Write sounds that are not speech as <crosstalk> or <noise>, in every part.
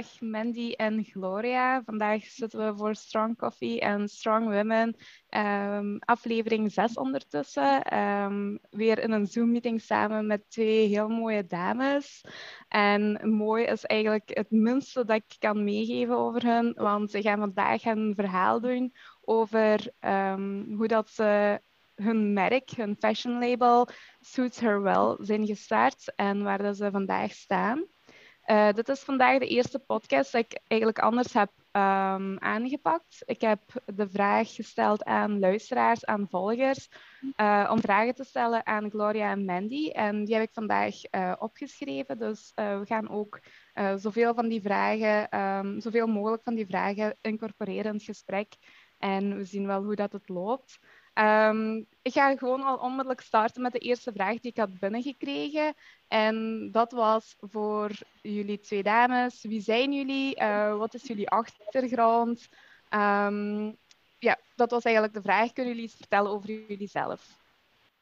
Ehm, dag Mandy en Gloria. Vandaag zitten we voor Strong Coffee en Strong Women. Ehm, aflevering 6 ondertussen. Ehm, weer in een Zoom-meeting samen met twee heel mooie dames. En mooi is eigenlijk het minste dat ik kan meegeven over hen. Want ze gaan vandaag een verhaal doen over hoe dat ze hun merk, hun fashion label, Suits Her Well, zijn gestart en waar ze vandaag staan. Uh, dit is vandaag de eerste podcast dat ik eigenlijk anders heb um, aangepakt. Ik heb de vraag gesteld aan luisteraars, aan volgers, uh, om vragen te stellen aan Gloria en Mandy. En die heb ik vandaag uh, opgeschreven. Dus we gaan ook zoveel van die vragen, um, zoveel mogelijk van die vragen incorporeren in het gesprek. En we zien wel hoe dat het loopt. Um, ik ga gewoon al onmiddellijk starten met de eerste vraag die ik had binnengekregen. En dat was voor jullie twee dames. Wie zijn jullie? Uh, wat is jullie achtergrond? Um, ja, dat was eigenlijk de vraag. Kunnen jullie iets vertellen over jullie zelf?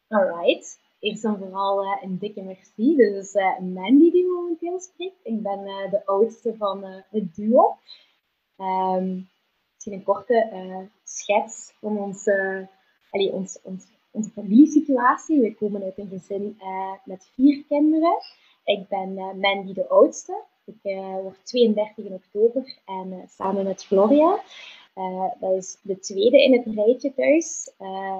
Alright. Eerst en vooral uh, een dikke merci. Dit is uh, Mandy die momenteel spreekt. Ik ben de oudste van het duo. Um, misschien een korte schets van ons allee, ons, ons, onze familiesituatie. We komen uit een gezin uh, met vier kinderen. Ik ben uh, Mandy de oudste. Ik uh, word 32 in oktober en samen met Gloria. dat is de tweede in het rijtje thuis.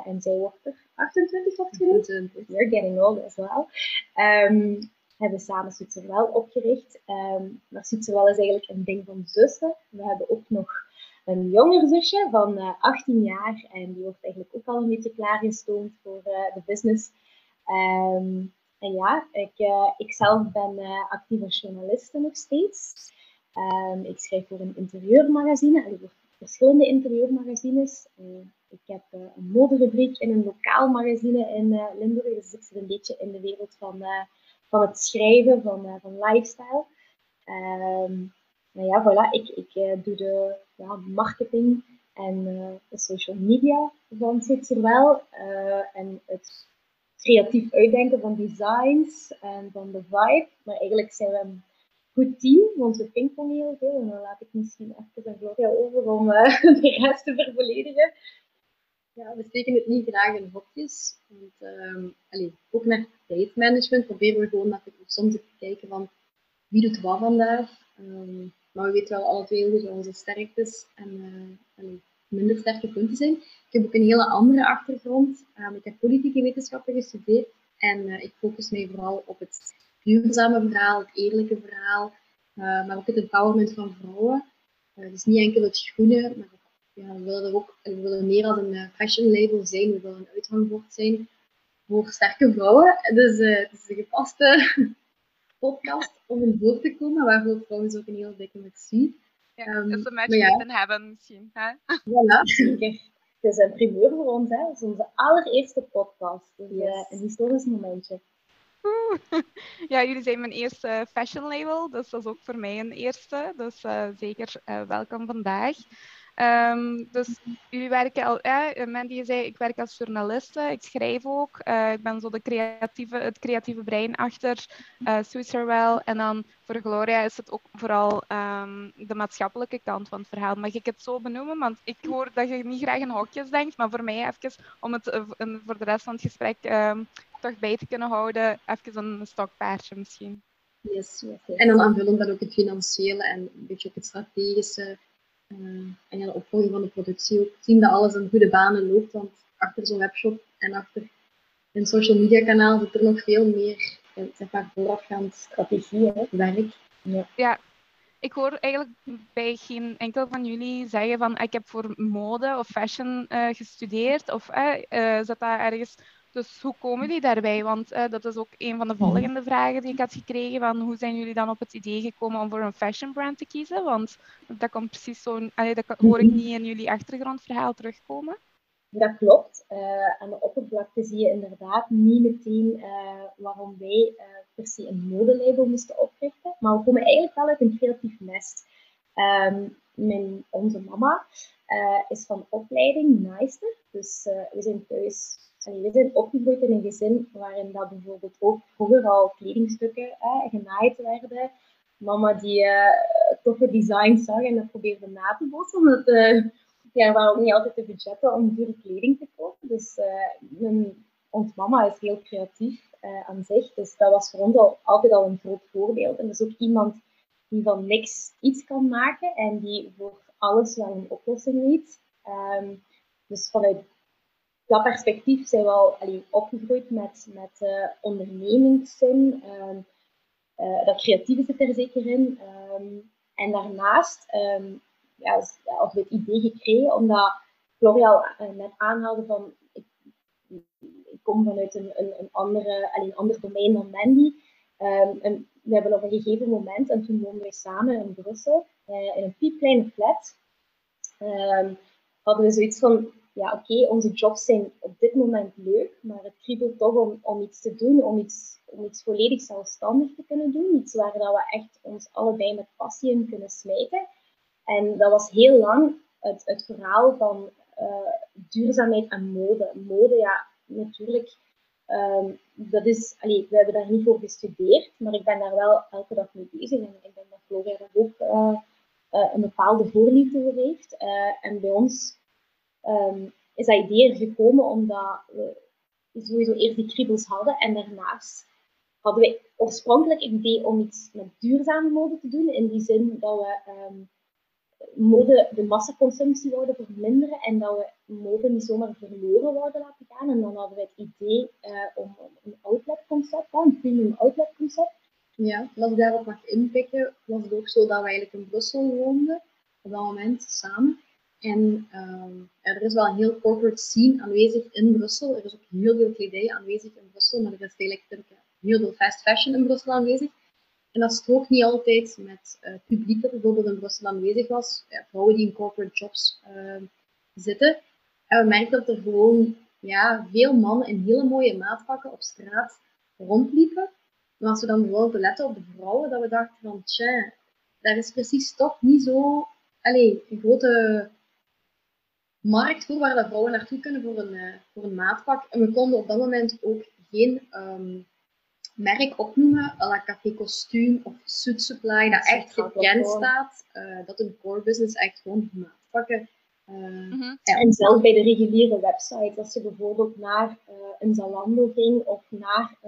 en zij wordt er 28 wordt genoemd. You're getting old as well. Um, hebben samen Zwitserwel opgericht. Um, maar Zwitserwel is eigenlijk een ding van zussen. We hebben ook nog een jonger zusje van uh, eh, 18 jaar en die wordt eigenlijk ook al een beetje klaargestoomd voor uh, de business. Um, en ja, ik, uh, ik zelf ben actieve journaliste nog steeds. Um, ik schrijf voor een interieurmagazine, en voor verschillende interieurmagazines. ik heb een moderubriek in een lokaal magazine in Limburg, dus ik zit een beetje in de wereld van, van het schrijven, van, van lifestyle. Um, nou ja, voilà, ik, ik uh, doe de ja, marketing en uh, de social media van Zwitserwel. Uh, en het creatief uitdenken van designs en van de vibe. Maar eigenlijk zijn we een goed team, want we pingpongen heel veel. En dan laat ik misschien even aan Gloria over om <laughs> de rest te vervolledigen. Ja, we steken het niet graag in hokjes. Want, um, ook naar tijdmanagement proberen we gewoon even soms te kijken van wie doet wat vandaag. Um, maar we weten wel alle twee hoe onze sterktes en uh, minder sterke punten zijn. Ik heb ook een hele andere achtergrond. Um, ik heb politieke wetenschappen gestudeerd en uh, ik focus mij vooral op het duurzame verhaal, het eerlijke verhaal, uh, maar ook het empowerment van vrouwen. dus niet enkel het groene, maar ja, we willen er ook we willen meer als een fashion label zijn. We willen een uithangbord zijn voor sterke vrouwen. Dus het is een gepaste podcast om in voor te komen, waarvoor trouwens ook een heel dikke merci. Ja, um, is een match ja. hebben misschien. Hè? Voilà, Het is een primeur voor ons, hè. Het is onze allereerste podcast. Dus yes. uh, een historisch momentje. <laughs> Ja, jullie zijn mijn eerste fashion label, dus dat is ook voor mij een eerste. Dus uh, zeker uh, welkom vandaag. Um, dus jullie werken al, eh, Mandy zei, ik werk als journaliste, ik schrijf ook. Uh, ik ben zo de creatieve, het creatieve brein achter uh, En dan voor Gloria is het ook vooral um, de maatschappelijke kant van het verhaal. Mag ik het zo benoemen? Want ik hoor dat je niet graag in hokjes denkt, maar voor mij even, om het uh, voor de rest van het gesprek um, toch bij te kunnen houden, even een stokpaardje misschien. Yes, yes. En dan aanvullend dat ook het financiële en een beetje ook het strategische en ja, de opvolging van de productie ook zien dat alles in goede banen loopt. Want achter zo'n webshop en achter een social media kanaal zit er nog veel meer eh, zeg maar, voorafgaand strategie, hè, werk. Ja. ja. Ik hoor eigenlijk bij geen enkel van jullie zeggen van ik heb voor mode of fashion uh, gestudeerd of uh, zat dat ergens dus hoe komen jullie daarbij? Want uh, dat is ook een van de mhm. volgende vragen die ik had gekregen. Van hoe zijn jullie dan op het idee gekomen om voor een fashion brand te kiezen? Want dat komt precies zo, dat hoor ik mhm. niet in jullie achtergrondverhaal terugkomen. Dat klopt. Uh, aan de oppervlakte zie je inderdaad niet meteen uh, waarom wij per se een modelabel moesten oprichten. Maar we komen eigenlijk wel uit een creatief nest. Um, mijn, onze mama is van opleiding naaister. Dus we zijn thuis we zijn opgegroeid in een gezin waarin dat bijvoorbeeld ook vroeger al kledingstukken hè, genaaid werden. Mama die uh, toffe designs zag en dat probeerde na te bossen. Omdat uh, ja, er waren ook niet altijd de budgetten om dure kleding te kopen. Dus uh, mijn, ons mama is heel creatief aan zich. Dus dat was voor ons al, altijd al een groot voorbeeld. En is ook iemand die van niks iets kan maken en die voor alles wel een oplossing weet. Um, dus vanuit dat perspectief zijn we al opgegroeid met, met uh, ondernemingszin. Um, uh, dat creatieve zit er zeker in. Um, en daarnaast um, ja, we het idee gekregen, omdat Florian uh, net aanhaalde van ik, ik kom vanuit een, een, een, andere, allee, ander domein dan Mandy. en we hebben op een gegeven moment, en toen woonden we samen in Brussel, in een piepkleine flat, hadden we zoiets van, ja oké, onze jobs zijn op dit moment leuk, maar het kriebelt toch om, om iets te doen, om iets, om iets volledig zelfstandig te kunnen doen. Iets waar dat we echt ons allebei met passie in kunnen smijten. En dat was heel lang het, het verhaal van uh, duurzaamheid en mode. Mode, ja, natuurlijk, um, dat is, allee, we hebben daar niet voor gestudeerd, maar ik ben daar wel elke dag mee bezig. En ik denk dat Gloria daar ook uh, uh, een bepaalde voorliefde voor heeft. en bij ons um, is dat idee er gekomen omdat we sowieso eerst die kriebels hadden en daarnaast hadden we oorspronkelijk het idee om iets met duurzame mode te doen, in die zin dat we um, mode, de massaconsumptie wouden verminderen en dat we mode niet zomaar verloren wouden laten gaan. En dan hadden we het idee om, om, een outlet-concept, een premium outlet-concept. Ja, als ik daarop mag inpikken, was het ook zo dat we eigenlijk in Brussel woonden, op dat moment samen. En um, er is wel een heel corporate scene aanwezig in Brussel. Er is ook heel veel kledij aanwezig in Brussel, maar er is eigenlijk heel veel fast fashion in Brussel aanwezig. En dat strookt niet altijd met uh, het publiek dat bijvoorbeeld in Brussel aanwezig was. Ja, vrouwen die in corporate jobs uh, zitten. En we merkten dat er gewoon ja, veel mannen in hele mooie maatpakken op straat rondliepen. Maar als we dan bijvoorbeeld letten op de vrouwen, dat we dachten van, tja, daar is precies toch niet zo allez, een grote markt voor waar de vrouwen naartoe kunnen voor een, uh, voor een maatpak. En we konden op dat moment ook geen um, merk opnoemen, à la Café Kostuum of Suit Supply, dat echt gekend staat. Uh, dat een core business echt gewoon maatpakken. Uh, mm -hmm. ja. En zelfs bij de reguliere website, als je bijvoorbeeld naar een Zalando ging of naar,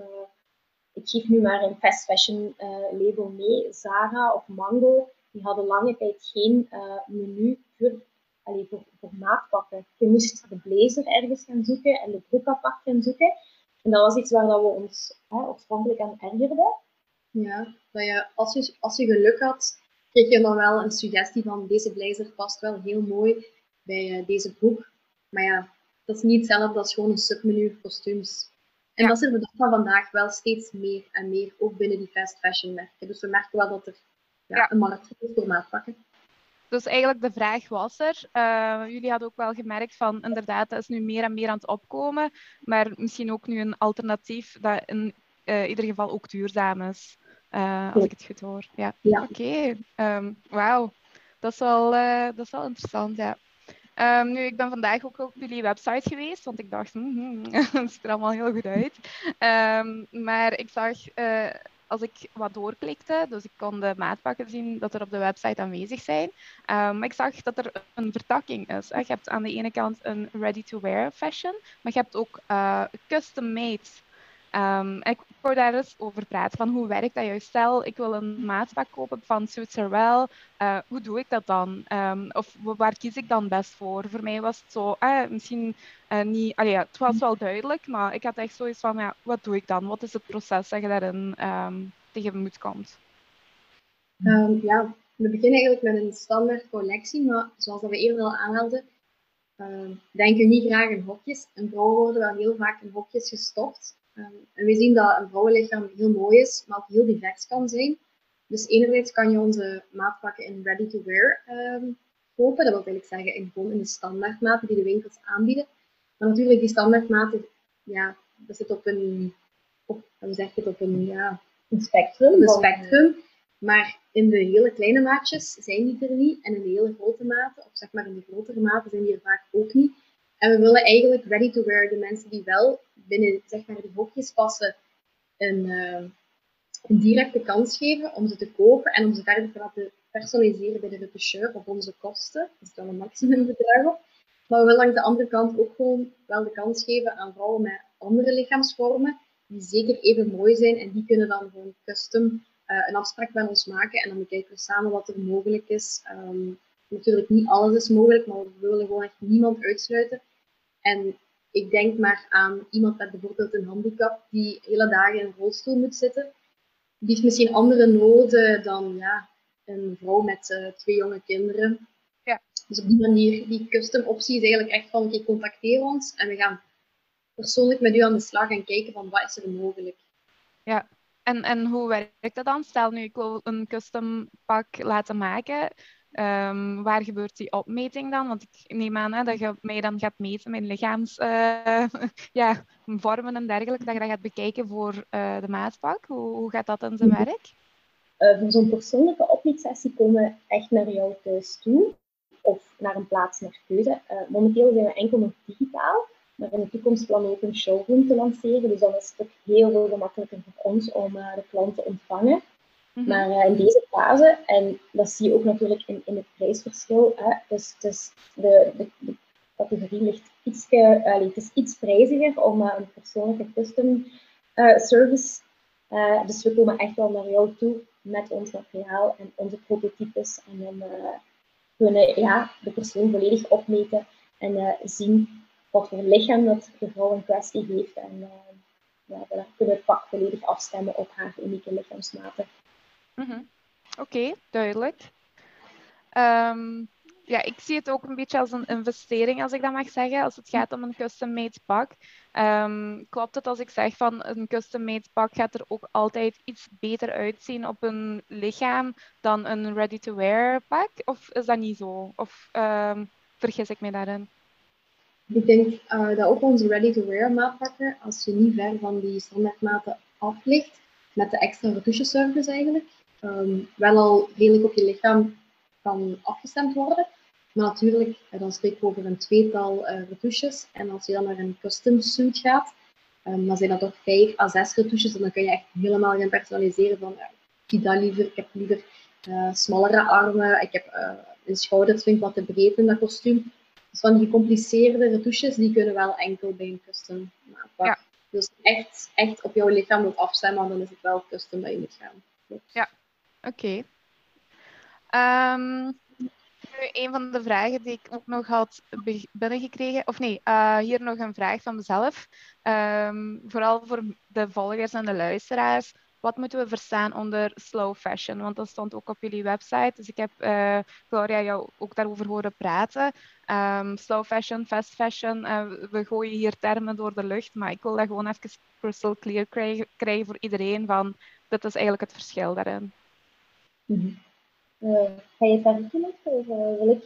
ik geef nu maar een fast fashion label mee, Zara of Mango, die hadden lange tijd geen menu voor allee, voor, voor maatpakken. Je moest de blazer ergens gaan zoeken en de broek apart gaan zoeken. En dat was iets waar dat we ons hè, oorspronkelijk aan ergerden. Ja, dat je, als, je, als je geluk had, kreeg je dan wel een suggestie van deze blazer past wel heel mooi bij uh, deze broek. Maar ja, dat is niet hetzelfde als gewoon een submenu kostuums. En dat is er de dag van vandaag wel steeds meer en meer, ook binnen die fast fashion merken. Dus we merken wel dat er ja, ja. een markt is voor maatpakken. Dus eigenlijk de vraag was er. Uh, jullie hadden ook wel gemerkt van inderdaad, dat is nu meer en meer aan het opkomen. Maar misschien ook nu een alternatief dat in uh, ieder geval ook duurzaam is. Uh, als ik het goed hoor. Ja. ja. Oké. Okay. Um, Wauw. Dat, is wel, dat is wel interessant, ja. Um, nu, ik ben vandaag ook op jullie website geweest, want ik dacht, mm -hmm, <laughs> het ziet er allemaal heel goed uit. Um, maar ik zag als ik wat doorklikte, dus ik kon de maatpakken zien dat er op de website aanwezig zijn. Um, maar ik zag dat er een vertakking is. Je hebt aan de ene kant een ready-to-wear fashion, maar je hebt ook uh, custom-made Um, ik wou daar eens over praten, van hoe werkt dat juist? Stel, ik wil een maatpak kopen van Suits Are Well, uh, hoe doe ik dat dan? Um, of waar kies ik dan best voor? Voor mij was het zo, uh, misschien uh, niet, allee, het was wel duidelijk, maar ik had echt zoiets van, ja, wat doe ik dan? Wat is het proces dat je daarin um, tegemoet komt? ja, we beginnen eigenlijk met een standaard collectie, maar zoals we eerder al aanhaalden, denken we niet graag in hokjes. En vrouwen worden wel heel vaak in hokjes gestopt. Ehm, en we zien dat een vrouwenlichaam heel mooi is, maar ook heel divers kan zijn. Dus enerzijds kan je onze maatpakken in ready-to-wear um, kopen. Dat wil eigenlijk zeggen in, gewoon in de standaardmaten die de winkels aanbieden. Maar natuurlijk, die standaardmaten, ja, dat zit op een, op, hoe zeg je het, op een, ja, een spectrum. Een spectrum. Maar in de hele kleine maatjes zijn die er niet. En in de hele grote maten, of zeg maar in de grotere maten, zijn die er vaak ook niet. En we willen eigenlijk ready to wear de mensen die wel binnen zeg maar, de hokjes passen een, uh, een directe kans geven om ze te kopen en om ze verder te laten personaliseren bij de retoucheur op onze kosten. Dat is dan een maximumbedrag op. Maar we willen langs de andere kant ook gewoon wel de kans geven aan vrouwen met andere lichaamsvormen, die zeker even mooi zijn. En die kunnen dan gewoon custom uh, een afspraak met ons maken. En dan bekijken we samen wat er mogelijk is. Um, natuurlijk niet alles is mogelijk, maar we willen gewoon echt niemand uitsluiten. En ik denk maar aan iemand met bijvoorbeeld een handicap die hele dagen in een rolstoel moet zitten. Die heeft misschien andere noden dan ja, een vrouw met uh, twee jonge kinderen. Ja. Dus op die manier, die custom optie is eigenlijk echt van, oké, contacteer ons en we gaan persoonlijk met u aan de slag en kijken van wat is er mogelijk. Ja, en, en hoe werkt dat dan? Stel nu, ik wil een custom pak laten maken. Um, waar gebeurt die opmeting dan? Want ik neem aan hè, dat je mij dan gaat meten met lichaams uh, <laughs> ja, vormen en dergelijke. Dat je dat gaat bekijken voor uh, de maatpak. Hoe, hoe gaat dat in zijn mhm. werk? Uh, voor zo'n persoonlijke opmeetsessie komen we echt naar jou thuis toe. Of naar een plaats naar keuze. momenteel zijn we enkel nog digitaal. Maar in de toekomst plannen we ook een showroom te lanceren. Dus dan is het ook heel veel gemakkelijker voor ons om de klant te ontvangen. Mhm. Maar uh, in deze fase, en dat zie je ook natuurlijk in, in het prijsverschil, hè, dus, dus de, de, categorie ligt iets, uh, het is iets prijziger om uh, een persoonlijke custom service. dus we komen echt wel naar jou toe met ons materiaal en onze prototypes. En dan kunnen ja, de persoon volledig opmeten en zien wat voor lichaam dat de vrouw in kwestie heeft. En ja, dan kunnen we het pak volledig afstemmen op haar unieke lichaamsmaten. Mhm. Oké, duidelijk. Um, ja, ik zie het ook een beetje als een investering, als ik dat mag zeggen, als het gaat om een custom-made pak. Um, klopt het als ik zeg van een custom-made pak gaat er ook altijd iets beter uitzien op een lichaam dan een ready-to-wear pak? Of is dat niet zo? Of um, vergis ik me daarin? Ik denk uh, dat ook onze ready-to-wear maatpakken, als je niet ver van die standaardmaten af ligt, met de extra retoucheservice eigenlijk, um, wel al redelijk op je lichaam kan afgestemd worden. Maar natuurlijk, eh, dan spreek ik over een tweetal uh, retouches. En als je dan naar een custom suit gaat, um, dan zijn dat toch vijf à zes retouches. En dan kun je echt helemaal gaan personaliseren van, uh, ik dat liever, ik heb liever uh, smallere armen, ik heb uh, een schouders vind ik wat te breed in dat kostuum. Dus van die gecompliceerde retouches, die kunnen wel enkel bij een custom maatpak. Ja. Dus echt, echt op jouw lichaam moet afstemmen, dan is het wel custom dat je moet gaan. Ja, Oké. Ehm, een van de vragen die ik ook nog had binnengekregen, of nee, uh, hier nog een vraag van mezelf. Ehm, vooral voor de volgers en de luisteraars. Wat moeten we verstaan onder slow fashion? Want dat stond ook op jullie website. Dus ik heb uh, Gloria jou ook daarover horen praten. Um, slow fashion, fast fashion. Uh, we gooien hier termen door de lucht. Maar ik wil dat gewoon even crystal clear krijgen, krijgen voor iedereen. Van, dit is eigenlijk het verschil daarin. Mm ga je het daar of uh, wil ik?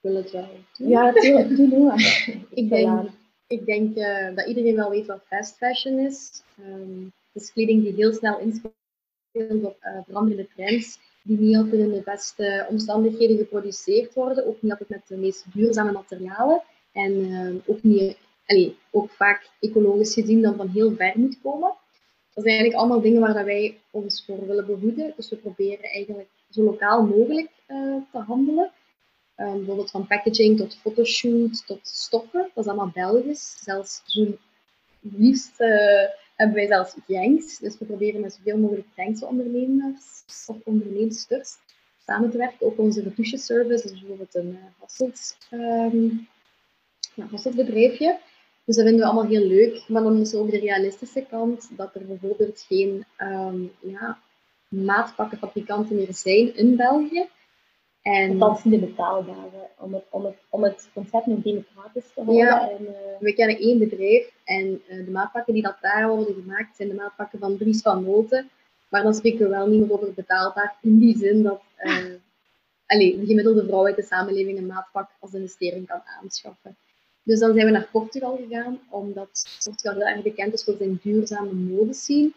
wil het wel. Ja, <laughs> doe, doe maar. <laughs> ik denk, ik denk uh, dat iedereen wel weet wat fast fashion is. Um, het is kleding die heel snel inspeelt op veranderende trends, die niet altijd in de beste omstandigheden geproduceerd worden, ook niet altijd met de meest duurzame materialen en ook, niet, allez, ook vaak ecologisch gezien dan van heel ver moet komen. Dat zijn eigenlijk allemaal dingen waar wij ons voor willen behoeden. Dus we proberen eigenlijk zo lokaal mogelijk uh, te handelen. Um, bijvoorbeeld van packaging tot fotoshoot tot stoffen. Dat is allemaal Belgisch. Zelfs zo liefst uh, hebben wij zelfs gangs. Dus we proberen met zoveel mogelijk Gengse ondernemers of onderneemsters samen te werken. Ook onze retouche service, dus bijvoorbeeld een uh, ja, Hasselt bedrijfje. Dus dat vinden we allemaal heel leuk. Maar dan is er ook de realistische kant dat er bijvoorbeeld geen um, ja, maatpakkenfabrikanten meer zijn in België. En... Dat is de betaalbare, om het, om, het, om het concept nog democratisch te houden. Ja, en, uh... we kennen één bedrijf en uh, de maatpakken die dat daar worden gemaakt zijn de maatpakken van Dries van Noten. Maar dan spreken we wel niet meer over betaalbaar in die zin dat <laughs> uh, de gemiddelde vrouw uit de samenleving een maatpak als investering kan aanschaffen. Dus dan zijn we naar Portugal gegaan, omdat Portugal heel erg bekend is voor zijn duurzame modescene.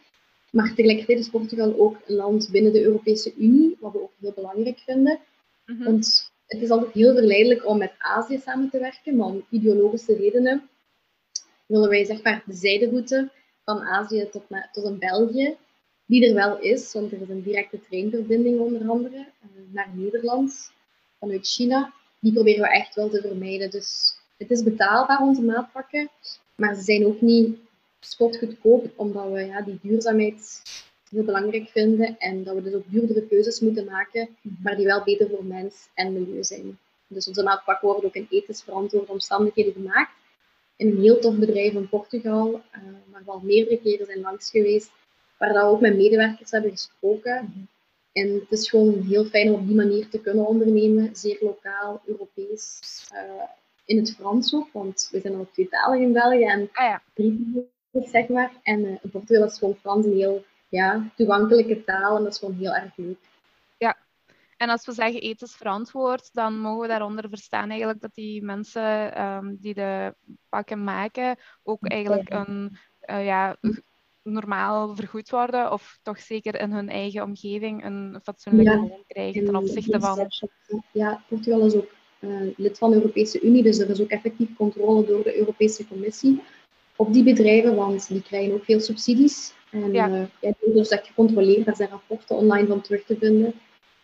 Maar tegelijkertijd is Portugal ook een land binnen de Europese Unie, wat we ook heel belangrijk vinden. Mm Want het is altijd heel verleidelijk om met Azië samen te werken, maar om ideologische redenen willen wij zeg maar de zijderoute van Azië tot, naar, tot een België, die er wel is, want er is een directe treinverbinding onder andere uh, naar Nederland vanuit China. Die proberen we echt wel te vermijden. Dus het is betaalbaar onze maatpakken, maar ze zijn ook niet spotgoedkoop, omdat we ja, die duurzaamheid heel belangrijk vinden en dat we dus ook duurdere keuzes moeten maken, maar die wel beter voor mens en milieu zijn. Dus onze maatpakken worden ook in ethisch verantwoorde omstandigheden gemaakt. In een heel tof bedrijf in Portugal, uh, waar we al meerdere keren zijn langs geweest, waar we ook met medewerkers hebben gesproken. En het is gewoon heel fijn om op die manier te kunnen ondernemen, zeer lokaal, Europees, uh, in het Frans ook, want we zijn al tweetalig in België en ah, ja. zeg maar. En uh, in Portugal is gewoon Frans een heel ja, toegankelijke taal en dat is gewoon heel erg leuk. Ja, en als we zeggen ethisch verantwoord, dan mogen we daaronder verstaan eigenlijk dat die mensen um, die de pakken maken ook eigenlijk een uh, ja, normaal vergoed worden of toch zeker in hun eigen omgeving een fatsoenlijke ja. loon krijgen ten opzichte van... Ja, Portugal is ook lid van de Europese Unie, dus er is ook effectief controle door de Europese Commissie op die bedrijven, want die krijgen ook veel subsidies. En ja. Uh, ja, dus dat gecontroleerd, daar zijn rapporten online van terug te vinden.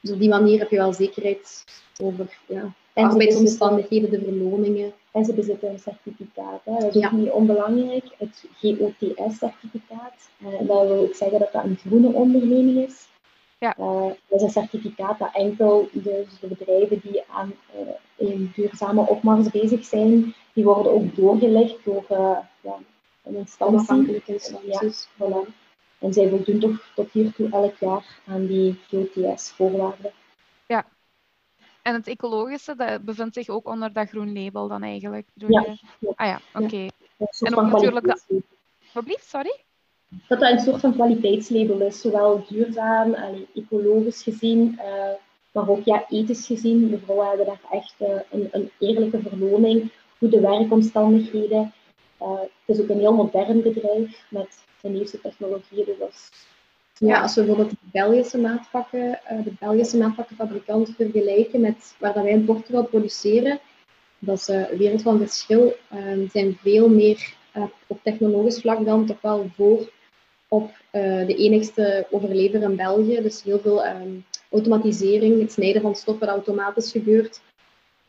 Dus op die manier heb je wel zekerheid over ja, arbeidsomstandigheden, de verloningen. En ze bezitten een certificaat. Hè. Dat is ook niet onbelangrijk, het GOTS-certificaat. Uh, dat wil ook zeggen dat dat een groene onderneming is. Ja. Uh, dat is een certificaat dat enkel dus de bedrijven die aan een duurzame opmars bezig zijn, die worden ook doorgelegd door ja, een instantie. Instanties. Ja, voilà. En zij voldoen toch tot hiertoe elk jaar aan die GOTS-voorwaarden. Ja. En het ecologische, dat bevindt zich ook onder dat groen label dan eigenlijk? Ja. Ah ja, oké. Ja. En ook natuurlijk... Wat sorry? Dat dat een soort van kwaliteitslabel is, zowel duurzaam, en ecologisch gezien, uh, maar ook ja, ethisch gezien. De vrouwen hebben daar echt uh, een, een eerlijke verloning, goede werkomstandigheden. Uh, het is ook een heel modern bedrijf met de nieuwste technologieën. Dus ja, als we bijvoorbeeld de Belgische maatpakken, de Belgische maatpakkenfabrikant vergelijken met waar dat wij in Portugal produceren, dat is uh, wereld van verschil. Zijn veel meer op technologisch vlak dan toch wel voor op de enigste overlever in België. Dus heel veel um, automatisering, het snijden van stoffen dat automatisch gebeurt,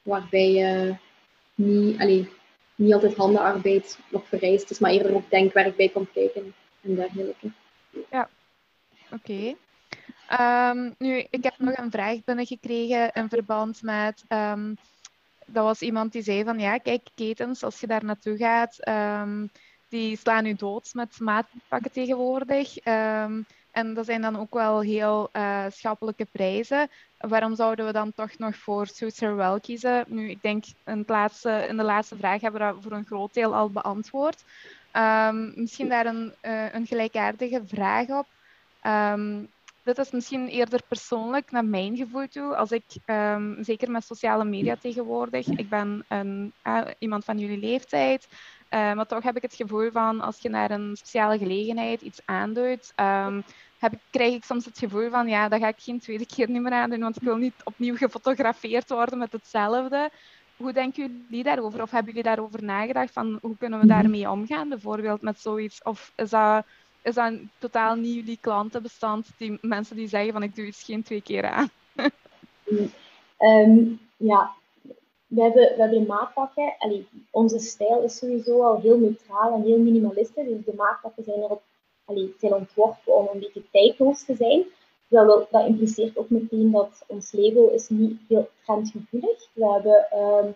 waarbij je niet, niet altijd handenarbeid nog vereist is, maar eerder ook denkwerk bij komt kijken en dergelijke. Ja, oké. Ehm, nu, ik heb nog een vraag binnengekregen in verband met. Um, dat was iemand die zei van ja, kijk, ketens, als je daar naartoe gaat, die slaan u dood met maatpakken tegenwoordig. en dat zijn dan ook wel heel uh, schappelijke prijzen. Waarom zouden we dan toch nog voor Suits wel kiezen? Nu, ik denk in, laatste, in de laatste vraag hebben we dat voor een groot deel al beantwoord. Um, misschien daar een, uh, een gelijkaardige vraag op. Um, dit is misschien eerder persoonlijk naar mijn gevoel toe. Als ik, zeker met sociale media tegenwoordig, ik ben een, uh, iemand van jullie leeftijd, uh, maar toch heb ik het gevoel van als je naar een speciale gelegenheid iets aandoet, heb ik, krijg ik soms het gevoel van ja, dat ga ik geen tweede keer niet meer aandoen, want ik wil niet opnieuw gefotografeerd worden met hetzelfde. Hoe denken jullie daarover? Of hebben jullie daarover nagedacht? Van hoe kunnen we mhm. daarmee omgaan, bijvoorbeeld met zoiets? Of is dat, is dat totaal niet jullie klantenbestand, die mensen die zeggen van ik doe iets geen twee keer aan? um, <laughs> ja, we hebben, we hebben maatpakken. Allee, onze stijl is sowieso al heel neutraal en heel minimalistisch. Dus de maatpakken zijn, erop, allee, zijn ontworpen om een beetje tijdloos te zijn. Dat, dat impliceert ook meteen dat ons label is niet heel trendgevoelig. We hebben um,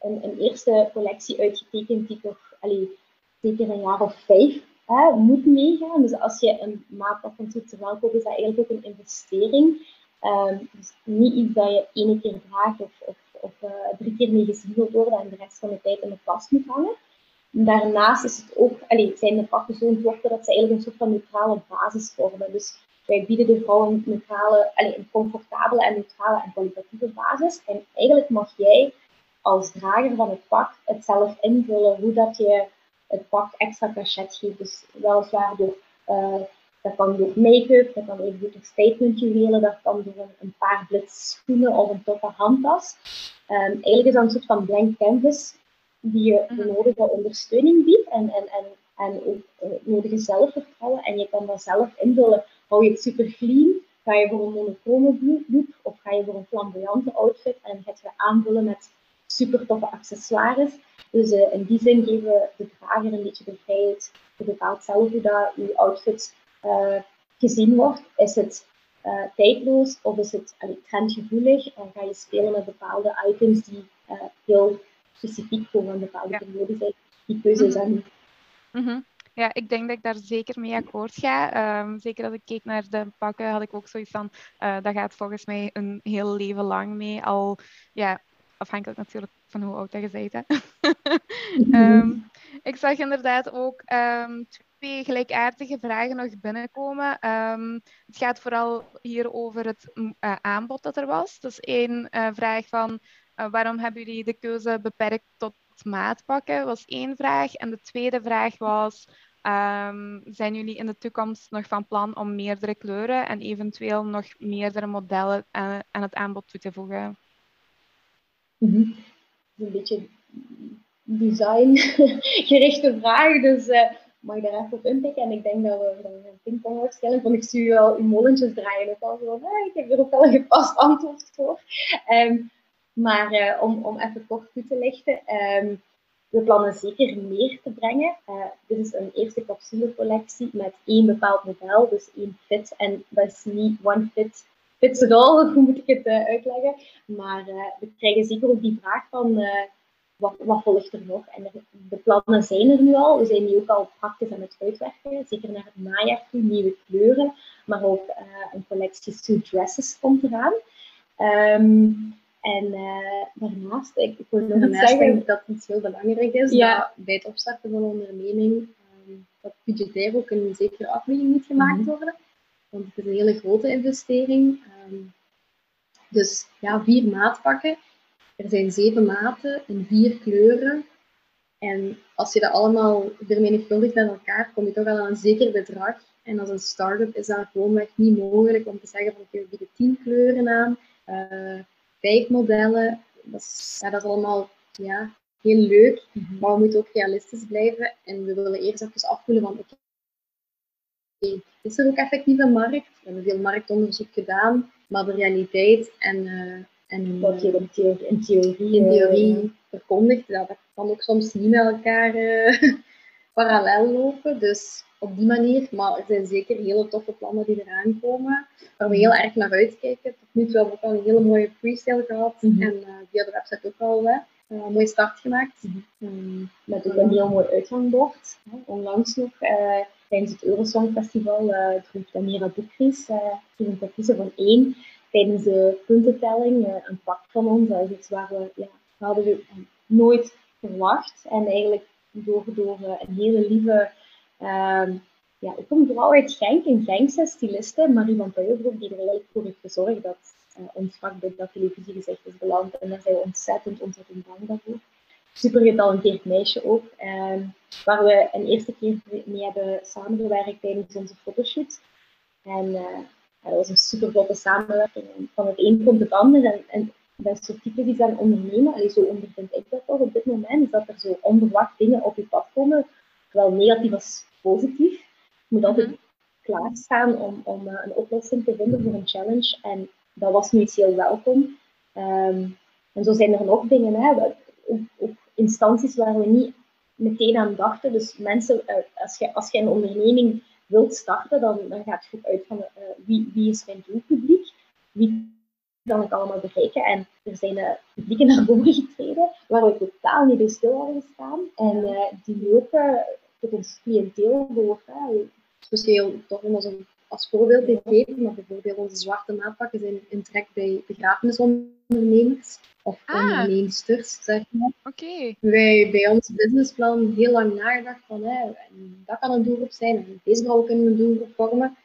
een, een, eerste collectie uitgetekend die toch allee, zeker een jaar of vijf hè, moet meegaan. Dus als je een maatpak van Zwitserland koopt, is dat eigenlijk ook een investering. Um, dus niet iets dat je ene keer draagt of, of uh, drie keer mee gezien worden en de rest van de tijd in de kast moet hangen. Daarnaast is het ook, allee, zijn de pakken zo ontworpen dat ze eigenlijk een soort van neutrale basis vormen. Dus wij bieden de vrouw een, neutrale, allez, een comfortabele en neutrale en kwalitatieve basis. En eigenlijk mag jij als drager van het pak het zelf invullen hoe dat je het pak extra cachet geeft. Dus weliswaar door uh, Dat kan door make-up, dat kan even door statement juwelen, dat kan door een, een paar blitz schoenen of een toffe handtas. Um, eigenlijk is dat een soort van blank canvas die je de mhm. nodige ondersteuning biedt en, en, en, en ook uh, nodige zelfvertrouwen. En je kan dat zelf invullen. Hou je het super clean? Ga je voor een monochrome look of ga je voor een flamboyante outfit en ga je aanvullen met super toffe accessoires. Dus uh, in die zin geven we de drager een beetje de vrijheid. Je bepaalt zelf hoe dat je outfit gezien wordt. Is het uh, tijdloos of is het allee, trendgevoelig? En ga je spelen met bepaalde items die heel specifiek voor een bepaalde ja. periode zijn. Die keuze is mm -hmm. mm -hmm. Ja, ik denk dat ik daar zeker mee akkoord ga. Um, zeker als ik keek naar de pakken, had ik ook zoiets van, uh, dat gaat volgens mij een heel leven lang mee. Al, ja, afhankelijk natuurlijk van hoe oud je bent. um, <laughs> ik zag inderdaad ook um, twee gelijkaardige vragen nog binnenkomen. het gaat vooral hier over het uh, aanbod dat er was. Dus één uh, vraag van, uh, waarom hebben jullie de keuze beperkt tot maatpakken? was één vraag. En de tweede vraag was, Um, zijn jullie in de toekomst nog van plan om meerdere kleuren en eventueel nog meerdere modellen aan, aan het aanbod toe te voegen? Mm -hmm. Een beetje designgerichte vraag, dus uh, mag ik daar even op inpikken? En ik denk dat we, we een pingpong want ik zie je al uw mollentjes draaien. Ook al zo, ah, ik heb er ook al een gepast antwoord voor. Um, maar uh, om, om even kort toe te lichten. Um, we plannen zeker meer te brengen. Uh, dit is een eerste capsulecollectie met één bepaald model, dus één fit. En dat is niet one fit fits it all, <laughs> hoe moet ik het uh, uitleggen. Maar we krijgen zeker ook die vraag van wat, wat, volgt er nog? En de plannen zijn er nu al. We zijn nu ook al praktisch aan het uitwerken. Zeker naar het najaar toe, nieuwe kleuren. Maar ook een collectie suit dresses komt eraan. Um, en uh, daarnaast, ik, ik wil nog daarnaast zeggen... denk ik dat iets heel belangrijk is, ja. dat bij het opstarten van een onderneming, um, dat budgetair ook een zekere afweging moet gemaakt mhm. worden. Want het is een hele grote investering. Um, dus ja, vier maatpakken. Er zijn zeven maten in vier kleuren. En als je dat allemaal vermenigvuldigt met elkaar, kom je toch wel aan een zeker bedrag. En als een start-up is dat gewoonweg niet mogelijk om te zeggen van oké, we bieden tien kleuren aan. Uh, vijf modellen. Dat is, ja, dat is allemaal ja, heel leuk, mhm. maar we moeten ook realistisch blijven. En we willen eerst even afvoelen van, oké, okay, is er ook effectief een markt? We hebben veel marktonderzoek gedaan, maar de realiteit en... Uh, en wat je in theorie, in theorie, in theorie verkondigt, dat kan ook soms niet met elkaar uh, <laughs> parallel lopen. Dus op die manier. Maar er zijn zeker hele toffe plannen die eraan komen, waar we heel erg naar uitkijken. Tot nu toe hebben we ook al een hele mooie pre-sale gehad mm -hmm. en uh, via de website ook al uh, een mooie start gemaakt. Mm -hmm. met ook een heel mooi uitgangbord. Onlangs nog uh, tijdens het Eurosong Festival droeg Tamira Boekries een kiezen van één tijdens de puntentelling een pak van ons. Dat is iets waar we, ja, hadden we nooit verwacht. En eigenlijk door, door een hele lieve Um, ja, ook een vrouw uit Genk, een Genkse styliste, Marie van Puijenbroek, die er eigenlijk voor heeft gezorgd dat uh, ons vak bij dat televisiegezicht is beland. En daar zijn we ontzettend, ontzettend bang daarvoor. Super getalenteerd meisje ook, um, waar we een eerste keer mee hebben samengewerkt tijdens onze fotoshoot. En dat was een super vlotte samenwerking. En van het een komt het ander. En, en dat is zo typisch aan ondernemen. Allee, zo ondervind ik dat toch op dit moment. Is dat er zo onverwacht dingen op je pad komen zowel negatief als positief. Je moet altijd mm klaarstaan om, om uh, een oplossing te vinden voor een challenge. En dat was nu iets heel welkom. Um, en zo zijn er nog dingen, hè, ook, ook, instanties waar we niet meteen aan dachten. Dus mensen, uh, als, je, als je een onderneming wilt starten, dan, dan gaat het goed uit van uh, wie, wie is mijn doelpubliek, wie kan ik allemaal bereiken. En er zijn uh, publieken naar voren getreden waar we totaal niet bij stil hadden gestaan. En uh, die lopen tot ons cliënteel behoort. Het is heel als voorbeeld te geven, maar bijvoorbeeld onze zwarte maatpakken zijn in trek bij begrafenisondernemers of ah. ondernemsters, zeg maar. Okay. Wij bij ons businessplan heel lang nagedacht van hè, dat kan een doelgroep zijn en deze vrouw kunnen een doelgroep vormen.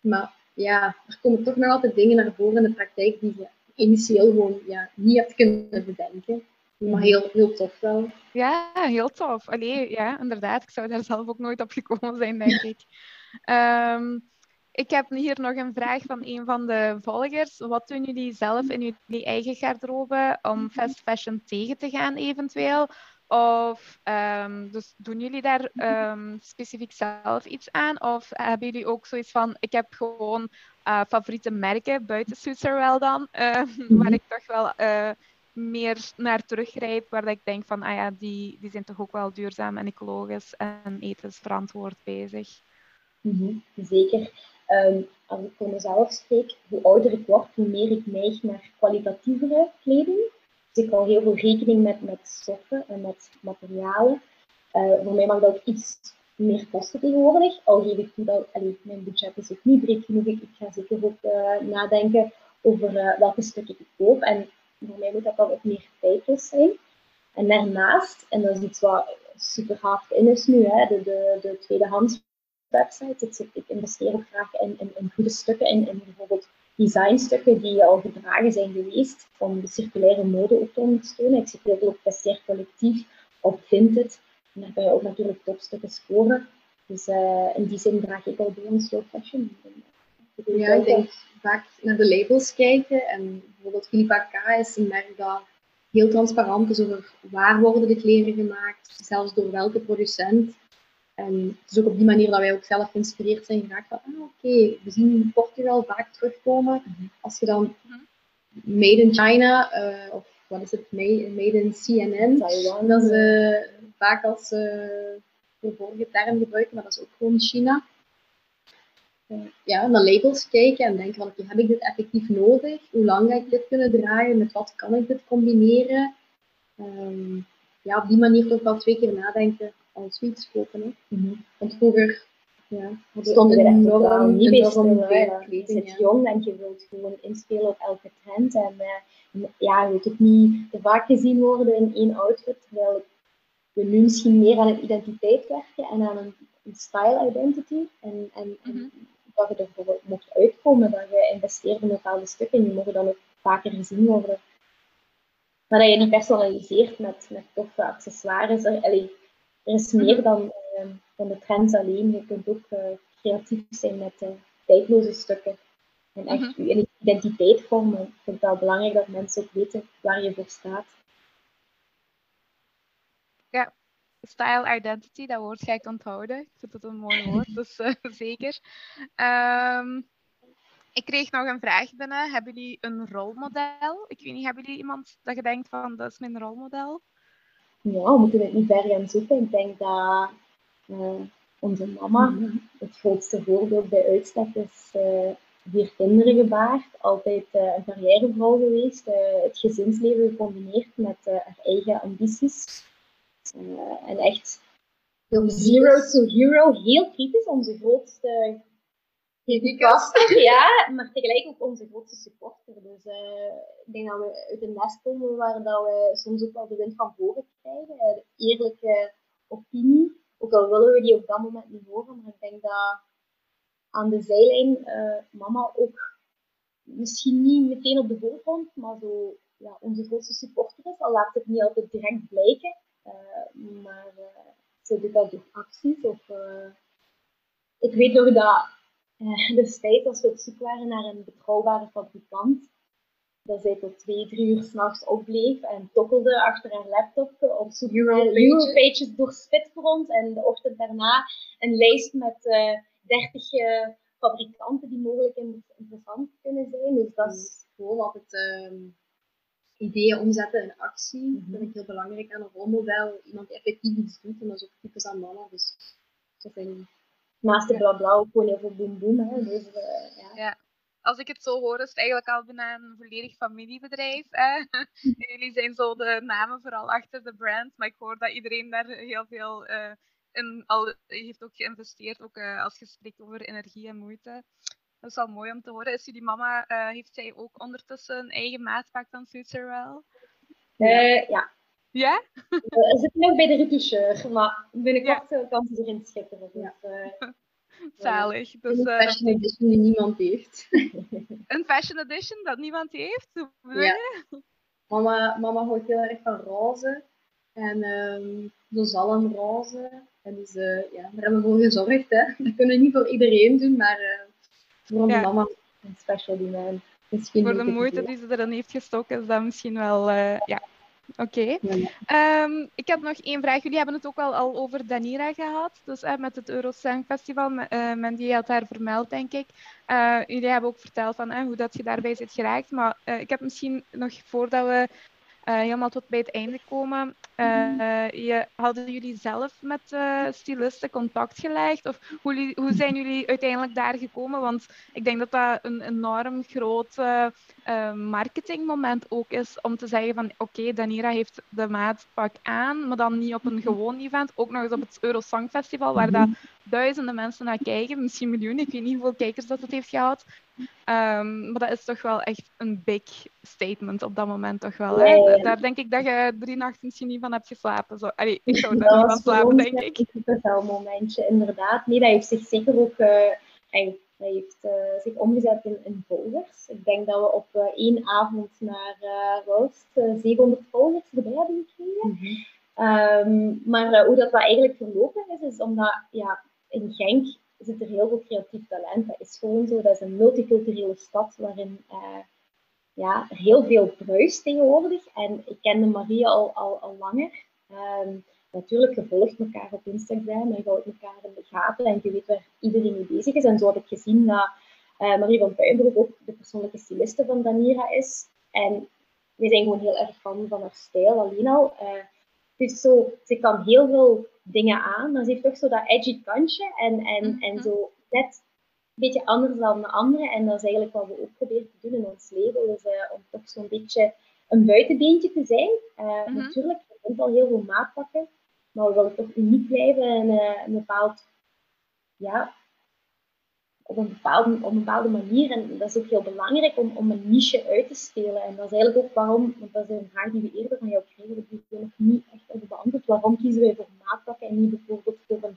Maar ja, er komen toch nog altijd dingen naar voren in de praktijk die je initieel gewoon ja, niet hebt kunnen bedenken. Maar heel, heel tof wel. Ja, heel tof. Allee, ja, inderdaad. Ik zou daar zelf ook nooit op gekomen zijn, denk ik. Um, <laughs> Ik heb hier nog een vraag van een van de volgers. Wat doen jullie zelf in jullie eigen garderobe om fast fashion tegen te gaan eventueel? Of um, dus doen jullie daar um, specifiek zelf iets aan? Of hebben jullie ook zoiets van, ik heb gewoon uh, favoriete merken buiten Switzerwell dan, uh, <laughs> mm-hmm. waar ik toch wel uh, meer naar teruggrijp, waar ik denk van, ah ja, die, die zijn toch ook wel duurzaam en ecologisch en etensverantwoord bezig. Mm-hmm. Zeker. Um, als ik voor mezelf spreek, hoe ouder ik word, hoe meer ik neig naar kwalitatievere kleding. Dus ik hou heel veel rekening met, met stoffen en met materialen. Uh, voor mij mag dat ook iets meer kosten tegenwoordig. Al geef ik toe dat mijn budget is ook niet breed genoeg. Ik ga zeker ook uh, nadenken over uh, welke stukken ik koop. En voor mij moet dat dan ook meer tijdloos zijn. En daarnaast, en dat is iets wat super hard in is nu, de, de, de tweedehands website. Ik, ik investeer ook graag in, in, in goede stukken, in, in bijvoorbeeld designstukken die al gedragen zijn geweest, om de circulaire mode ook te ondersteunen. Ik zit heel veel op Collectief, op Vinted. En daar kan je ook natuurlijk topstukken scoren. Dus uh, in die zin draag ik al bij ons slow fashion. Ja, ik denk vaak naar de labels kijken. En bijvoorbeeld Philippa K is een merk dat heel transparant is over waar worden de kleren gemaakt, zelfs door welke producent. En het is ook op die manier dat wij ook zelf geïnspireerd zijn geraakt van, ah, oké, we zien Portugal vaak terugkomen. Mhm. Als je dan Made in China, uh, of wat is het, Made, made in CNN, Taiwan, dat uh, vaak als uh, term gebruiken, maar dat is ook gewoon China. ja, naar labels kijken en denken van, oké, heb ik dit effectief nodig? Hoe lang ga ik dit kunnen dragen? Met wat kan ik dit combineren? Um, ja, op die manier toch wel twee keer nadenken als zoiets kopen. Hè. Mm -hmm. Want vroeger ja, stonden we echt totaal niet bij stil. Je zit jong en je wilt gewoon inspelen op elke trend. En uh, ja, je wilt ook niet te vaak gezien worden in één outfit. Terwijl we nu misschien meer aan een identiteit werken en aan een, een style identity. En, en, mm -hmm. dat je er bijvoorbeeld mocht uitkomen, dat je investeert in bepaalde stukken. En die mogen dan ook vaker gezien worden. Maar dat je die personaliseert met, met toffe accessoires. Er, allee, er is meer mhm. dan, uh, dan de trends alleen. Je kunt ook uh, creatief zijn met tijdloze stukken. En echt -hmm. je identiteit vormen. Ik vind het wel belangrijk dat mensen ook weten waar je voor staat. Ja, style identity, dat woord ga ik onthouden. Ik vind het een mooi woord, <laughs> dus uh, zeker. Um, ik kreeg nog een vraag binnen. Hebben jullie een rolmodel? Ik weet niet, hebben jullie iemand dat je denkt van, dat is mijn rolmodel? Ja, we moeten het niet ver gaan zoeken. Ik denk dat uh, onze mama het grootste voorbeeld bij uitstek is. Uh, vier kinderen gebaard, altijd uh, een carrièrevrouw geweest, het gezinsleven gecombineerd met haar eigen ambities. en echt zero to hero, heel kritisch, onze grootste Kaster, ja, maar tegelijk ook onze grootste supporter. Dus uh, ik denk dat we uit een nest komen waar dat we soms ook wel de wind van voren krijgen. Uh, de eerlijke opinie. Ook al willen we die op dat moment niet horen, maar ik denk dat aan de zijlijn uh, mama ook misschien niet meteen op de voorgrond, maar zo ja, onze grootste supporter is. Al laat het niet altijd direct blijken, maar ze doet dat door acties. Of, ik weet nog dat uh, destijds, als we op zoek waren naar een betrouwbare fabrikant, dat zij tot twee, drie uur s'nachts opbleef en tokkelde achter haar laptop op zoek naar Europages door Spitgrond en de ochtend daarna een lijst met uh, 30 uh, fabrikanten die mogelijk interessant kunnen zijn. Dus dat is gewoon altijd uh, ideeën omzetten in actie. Mm -hmm. Dat vind ik heel belangrijk aan een rolmodel. Iemand die effectief iets doet en dat is ook typisch aan mannen. Dus dat vind naast de blabla ook gewoon heel veel boem boem. Hè. Dus, uh, ja. ja. Als ik het zo hoor, is het eigenlijk al bijna een volledig familiebedrijf. Hè? <laughs> Jullie zijn zo de namen vooral achter de brand, maar ik hoor dat iedereen daar heel veel uh, in al heeft ook geïnvesteerd, ook uh, als je spreekt over energie en moeite. Dat is wel mooi om te horen. Is jullie mama, heeft zij ook ondertussen een eigen maatpak dan Futurewell? Ja. ja. Ja? We zitten nog bij de retoucheur, maar binnenkort ja. kan ze erin schitteren. Dus, uh, Zalig. Dus, een uh, fashion edition die niemand heeft. <laughs> een fashion edition dat niemand heeft? Hoe ja. Mama, mama houdt heel erg van roze. En um, zo zalmroze. En dus uh, ja, daar hebben we voor gezorgd. Hè. <laughs> Dat kunnen we niet voor iedereen doen, maar voor onze mama een special demand. Misschien voor de moeite die ze erin heeft gestoken, is dat misschien wel ja, Oké. Ehm, ik heb nog één vraag. Jullie hebben het ook al, al over Danira gehad. Dus uh, met het Eurosong Festival. Uh, Mandy had daar vermeld, denk ik. Uh, jullie hebben ook verteld van, hoe dat je daarbij zit geraakt. Maar ik heb misschien nog voordat we helemaal tot bij het einde komen. Uh, je, hadden jullie zelf met uh, stylisten contact gelegd? Of hoe, hoe, zijn jullie uiteindelijk daar gekomen? Want ik denk dat dat een enorm groot marketingmoment ook is om te zeggen van oké, Danira heeft de maatpak aan, maar dan niet op een gewoon event. Ook nog eens op het Eurosong Festival, waar dat duizenden mensen naar kijken, misschien miljoenen, ik weet niet hoeveel kijkers dat het heeft gehad. Um, maar dat is toch wel echt een big statement op dat moment toch wel. Hè? Daar denk ik dat je drie nachten misschien niet van hebt geslapen. Zo. Allee, ik zou daar niet van slapen, denk ik. Dat is wel een momentje, inderdaad. Nee, dat heeft zich zeker ook... Uh, dat heeft uh, zich omgezet in, in, volgers. Ik denk dat we op uh, één avond naar uh, 700 volgers erbij hebben gekregen. Mm -hmm. um, maar hoe dat, dat eigenlijk verlopen is, is omdat ja, in Genk zit er heel veel creatief talent. Dat is gewoon zo. Dat is een multiculturele stad waarin uh, ja, heel veel bruist tegenwoordig. En ik kende Marie al, al, al langer. Um, natuurlijk, gevolgd elkaar op Instagram en je houdt elkaar in de gaten en je weet waar iedereen mee bezig is. En zo heb ik gezien dat uh, Marie van Puinbroek ook de persoonlijke styliste van Danira is. En we zijn gewoon heel erg fan van haar stijl alleen al. Dus zo, ze kan heel veel dingen aan, maar ze heeft toch zo dat edgy kantje en, en, en mhm. zo net een beetje anders dan de anderen. En dat is eigenlijk wat we ook proberen te doen in ons leven, dus, uh, om toch zo'n beetje een buitenbeentje te zijn. Uh, Natuurlijk, er zijn wel heel veel maatpakken, maar we willen toch uniek blijven en uh, een bepaald ja, op een, bepaalde, op een bepaalde manier. En dat is ook heel belangrijk om, om een niche uit te spelen. En dat is eigenlijk ook waarom, want dat is een vraag die we eerder van jou kregen, die we nog niet echt hebben beantwoord. Waarom kiezen wij voor maatpakken en niet bijvoorbeeld voor een,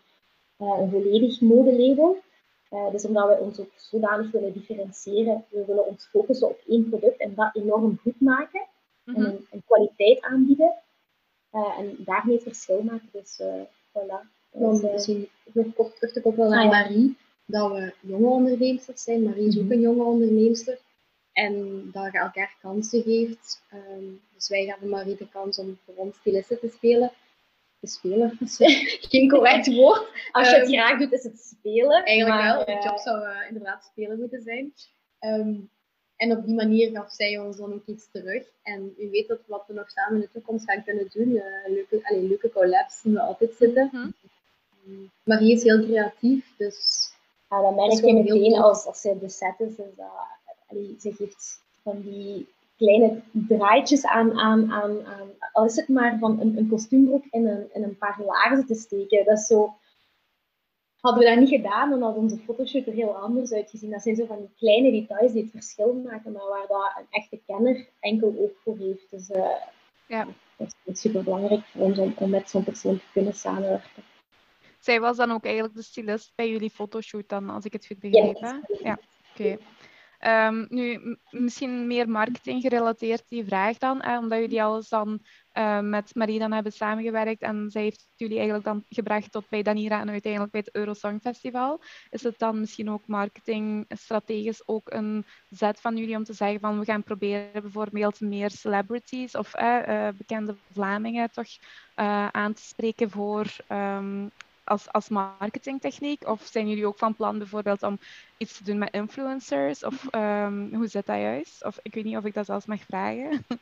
uh, een volledig modelabel? Uh, dus omdat we ons ook zodanig willen differentiëren. We willen ons focussen op één product en dat enorm goed maken. En mhm. een, een, kwaliteit aanbieden. Uh, en daarmee het verschil maken. Dus voilà. Dus, misschien terug te koppelen naar Marie dat we jonge onderneemsters zijn. Marie is ook mhm. een jonge onderneemster. En dat je elkaar kansen geeft. Um, dus wij gaven Marie de kans om voor ons stylisten te spelen. Te spelen, <laughs> geen correct woord. Als je het um, graag doet, is het spelen. Eigenlijk wel. De job zou uh, inderdaad spelen moeten zijn. Um, en op die manier gaf zij ons dan ook iets terug. En u weet dat wat we nog samen in de toekomst gaan kunnen doen. Uh, leuke, allez, leuke collabs zien we altijd zitten. Mm -hmm. Marie is heel creatief, dus ja, dat merk je meteen als, als ze de set is. Dus dat, allee, ze geeft van die kleine draaitjes aan, aan, aan, aan al is het maar van een, een kostuumbroek in een, in een paar laarzen te steken. Dat is zo, hadden we dat niet gedaan, dan had onze fotoshoot er heel anders uitgezien. Dat zijn zo van die kleine details die het verschil maken, maar waar dat een echte kenner enkel ook voor heeft. Dus uh, ja. dat is super belangrijk voor ons om, om met zo'n persoon te kunnen samenwerken zij was dan ook eigenlijk de stylist bij jullie fotoshoot dan, als ik het goed begrijp. Ja, ja. oké. Ehm, nu, misschien meer marketing gerelateerd die vraag dan, omdat jullie alles dan uh, met Marie dan hebben samengewerkt en zij heeft jullie eigenlijk dan gebracht tot bij Danira en uiteindelijk bij het Eurosong Festival. Is het dan misschien ook marketing strategisch ook een zet van jullie om te zeggen van we gaan proberen bijvoorbeeld meer celebrities of uh, bekende Vlamingen toch uh, aan te spreken voor um, als, als marketingtechniek? Of zijn jullie ook van plan bijvoorbeeld om iets te doen met influencers? Of um, hoe zit dat juist? Of ik weet niet of ik dat zelfs mag vragen. <laughs>